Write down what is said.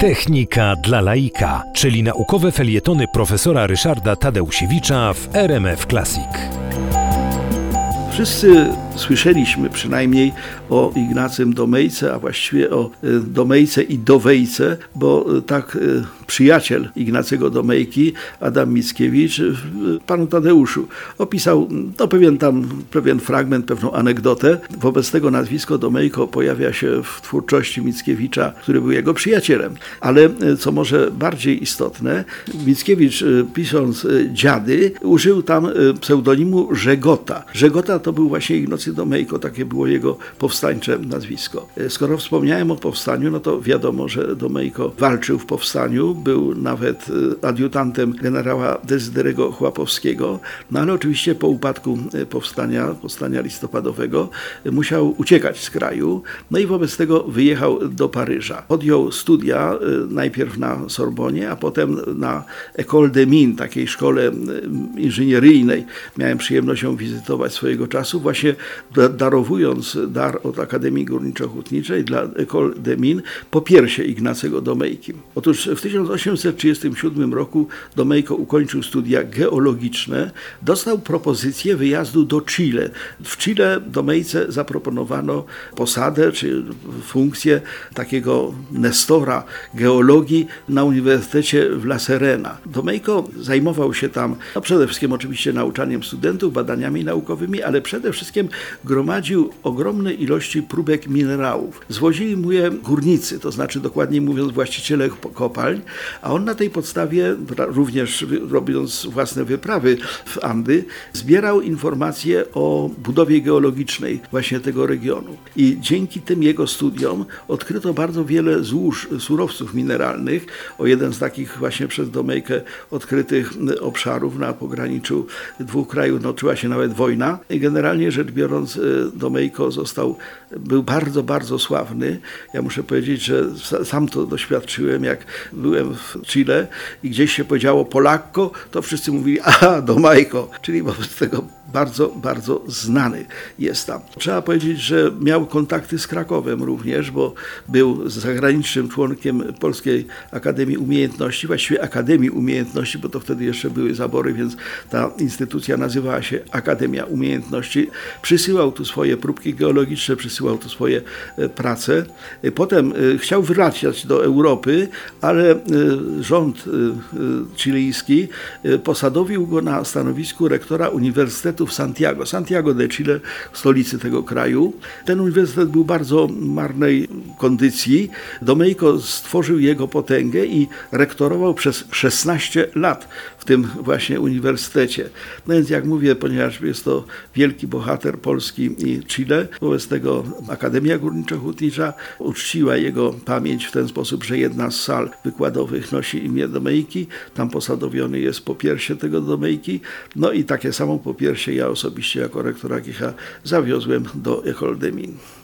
Technika dla laika, czyli naukowe felietony profesora Ryszarda Tadeusiewicza w RMF Classic. Wszyscy słyszeliśmy przynajmniej o Ignacym Domejce, a właściwie o y, Domejce i Dowejce, bo y, tak y, przyjaciel Ignacego Domejki, Adam Mickiewicz, panu Tadeuszu opisał no, pewien tam pewien fragment, pewną anegdotę. Wobec tego nazwisko Domejko pojawia się w twórczości Mickiewicza, który był jego przyjacielem. Ale co może bardziej istotne, Mickiewicz pisząc Dziady użył tam pseudonimu Żegota. Żegota to był właśnie Ignacy Domejko, takie było jego powstańcze nazwisko. Skoro wspomniałem o powstaniu, no to wiadomo, że Domejko walczył w powstaniu, był nawet e, adiutantem generała Dezyderego Chłapowskiego, no ale oczywiście po upadku e, powstania, powstania listopadowego e, musiał uciekać z kraju, no i wobec tego wyjechał do Paryża. Podjął studia najpierw na Sorbonie, a potem na École des Mines, takiej szkole inżynieryjnej. Miałem przyjemność ją wizytować swojego czasu, właśnie darowując dar od Akademii Górniczo-Hutniczej dla École des Mines po piersie Ignacego Domejki. Otóż w 1837 roku Domejko ukończył studia geologiczne, dostał propozycję wyjazdu do Chile. W Chile Domejce zaproponowano posadę czy funkcję takiego nestora geologii na Uniwersytecie w La Serena. Domejko zajmował się tam no przede wszystkim oczywiście nauczaniem studentów, badaniami naukowymi, ale przede wszystkim gromadził ogromne ilości próbek minerałów. Zwozili mu je górnicy, to znaczy dokładniej mówiąc właściciele kopalń, a on na tej podstawie, również robiąc własne wyprawy w Andy, zbierał informacje o budowie geologicznej właśnie tego regionu. I dzięki tym jego studiom odkryto bardzo wiele złóż surowców mineralnych. O jeden z takich właśnie przez Domejkę odkrytych obszarów na pograniczu dwóch krajów toczyła się nawet wojna. Generalnie rzecz biorąc, Domejko został, był bardzo, bardzo sławny. Ja muszę powiedzieć, że sam to doświadczyłem, jak byłem w Chile i gdzieś się powiedziało Polakko, to wszyscy mówili, aha, Domajko, czyli wobec tego bardzo, bardzo znany jest tam. Trzeba powiedzieć, że miał kontakty z Krakowem również, bo był zagranicznym członkiem Polskiej Akademii Umiejętności, właściwie Akademii Umiejętności, bo to wtedy jeszcze były zabory, więc ta instytucja nazywała się Akademia Umiejętności. Przysyłał tu swoje próbki geologiczne, przysyłał tu swoje e, prace. E, potem e, chciał wracać do Europy, ale rząd chilijski posadowił go na stanowisku rektora Uniwersytetu w Santiago, Santiago de Chile, stolicy tego kraju. Ten uniwersytet był bardzo marnej kondycji. Domejko stworzył jego potęgę i rektorował przez 16 lat w tym właśnie uniwersytecie. No więc jak mówię, ponieważ jest to wielki bohater Polski i Chile, wobec tego Akademia Górniczo-Hutnicza uczciła jego pamięć w ten sposób, że jedna z sal wykładowych nosi imię Domejki, tam posadowiony jest popiersie tego Domejki, no i takie samo popiersie ja osobiście jako rektor AGH zawiozłem do Mines.